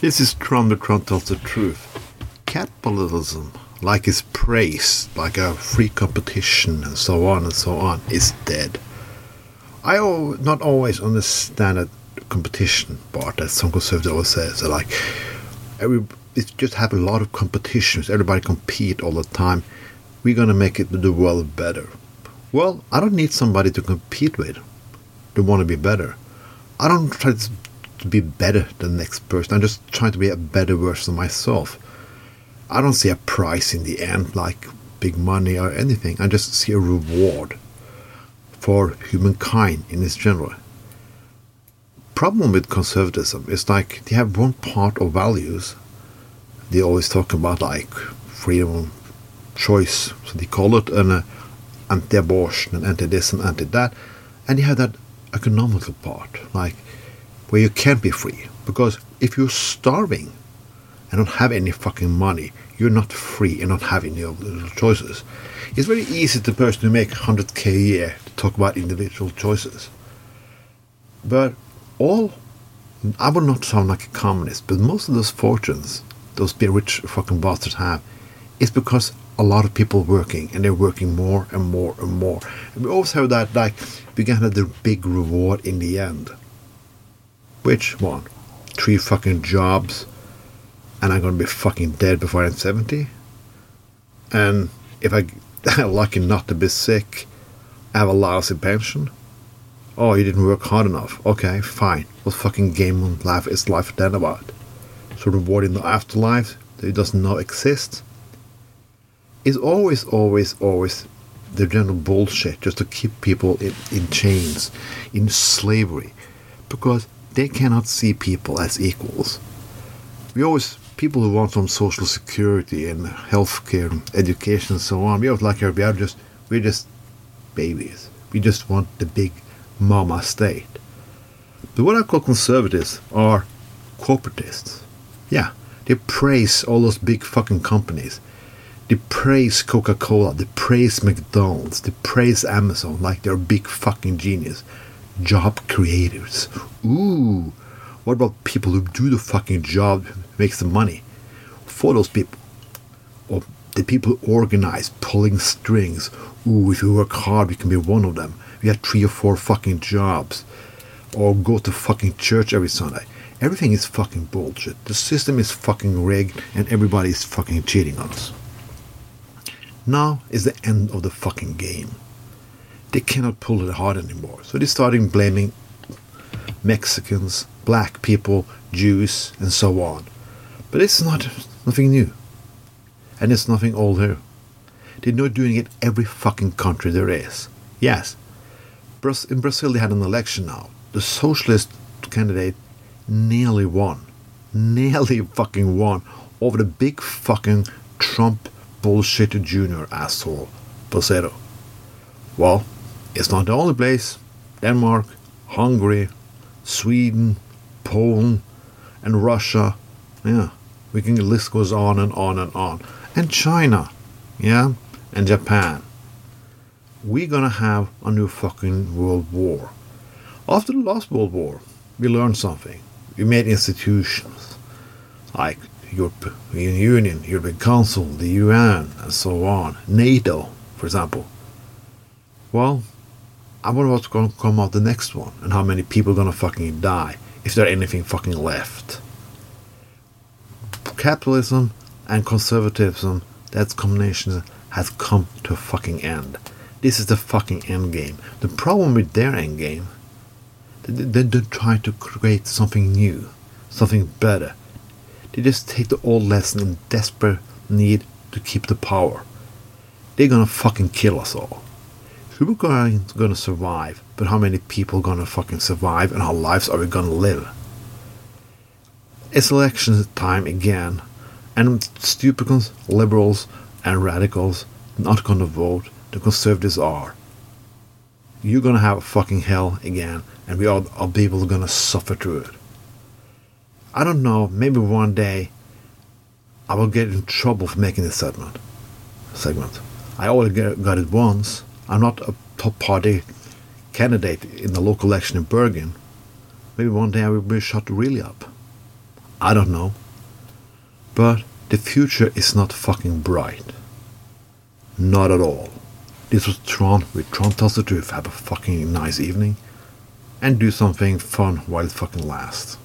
This is Tron the Tron tells the truth. Capitalism, like it's praised, like a free competition and so on and so on, is dead. I not always understand that competition part that some conservatives always say. So like, every it just have a lot of competitions. Everybody compete all the time. We're gonna make it the world better. Well, I don't need somebody to compete with. To want to be better. I don't try to to be better than the next person. I'm just trying to be a better version of myself. I don't see a price in the end, like big money or anything. I just see a reward for humankind in its general. Problem with conservatism is like they have one part of values. They always talk about like freedom of choice, so they call it an uh, anti-abortion and anti-this and anti-that, and you have that economical part, like where you can't be free. Because if you're starving and don't have any fucking money, you're not free and not have any choices. It's very easy to person who make 100k a year to talk about individual choices. But all, I would not sound like a communist, but most of those fortunes those big rich fucking bastards have is because a lot of people working and they're working more and more and more. And we also have that like we can have the big reward in the end. Which one? Three fucking jobs and I'm gonna be fucking dead before I'm 70? And if I am lucky not to be sick, I have a lousy pension? Oh, you didn't work hard enough. Okay, fine. What fucking game on life is life then about? So reward in the afterlife that it doesn't know exists? Is always, always, always the general bullshit just to keep people in, in chains, in slavery, because they cannot see people as equals. We always people who want some social security and healthcare, and education, and so on. We always like we are just we're just babies. We just want the big mama state. But what I call conservatives are corporatists. Yeah, they praise all those big fucking companies. They praise Coca Cola, they praise McDonald's, they praise Amazon like they're big fucking genius. Job creators. Ooh, what about people who do the fucking job, makes the money? For those people. Or the people who organize, pulling strings. Ooh, if we work hard, we can be one of them. We have three or four fucking jobs. Or go to fucking church every Sunday. Everything is fucking bullshit. The system is fucking rigged and everybody is fucking cheating on us. Now is the end of the fucking game. They cannot pull it hard anymore. So they're starting blaming Mexicans, black people, Jews, and so on. But it's not nothing new. And it's nothing old here. They're not doing it every fucking country there is. Yes. In Brazil they had an election now. The socialist candidate nearly won. Nearly fucking won over the big fucking Trump bullshit junior asshole, Bolsonaro. Well, it's not the only place. Denmark, Hungary, Sweden, Poland, and Russia. Yeah, we can the list goes on and on and on. And China, yeah, and Japan. We're gonna have a new fucking world war. After the last world war, we learned something. We made institutions like European Union, European Council, the UN, and so on. NATO, for example. Well, I wonder what's going to come out the next one and how many people are going to fucking die if there anything fucking left. Capitalism and conservatism, that combination has come to a fucking end. This is the fucking end game. The problem with their end game, they, they don't try to create something new, something better. They just take the old lesson in desperate need to keep the power. They're gonna fucking kill us all. Who are going, gonna survive, but how many people are gonna fucking survive and how lives are we gonna live? It's election time again, and stupid cons- liberals and radicals not gonna vote. The conservatives are. You're gonna have a fucking hell again, and we all are people gonna suffer through it. I don't know. Maybe one day I will get in trouble for making this segment. Segment. I already got it once. I'm not a top party candidate in the local election in Bergen. Maybe one day I will be shut really up. I don't know. But the future is not fucking bright. Not at all. This was Tron with Tron Tells the Truth. Have a fucking nice evening. And do something fun while it fucking lasts.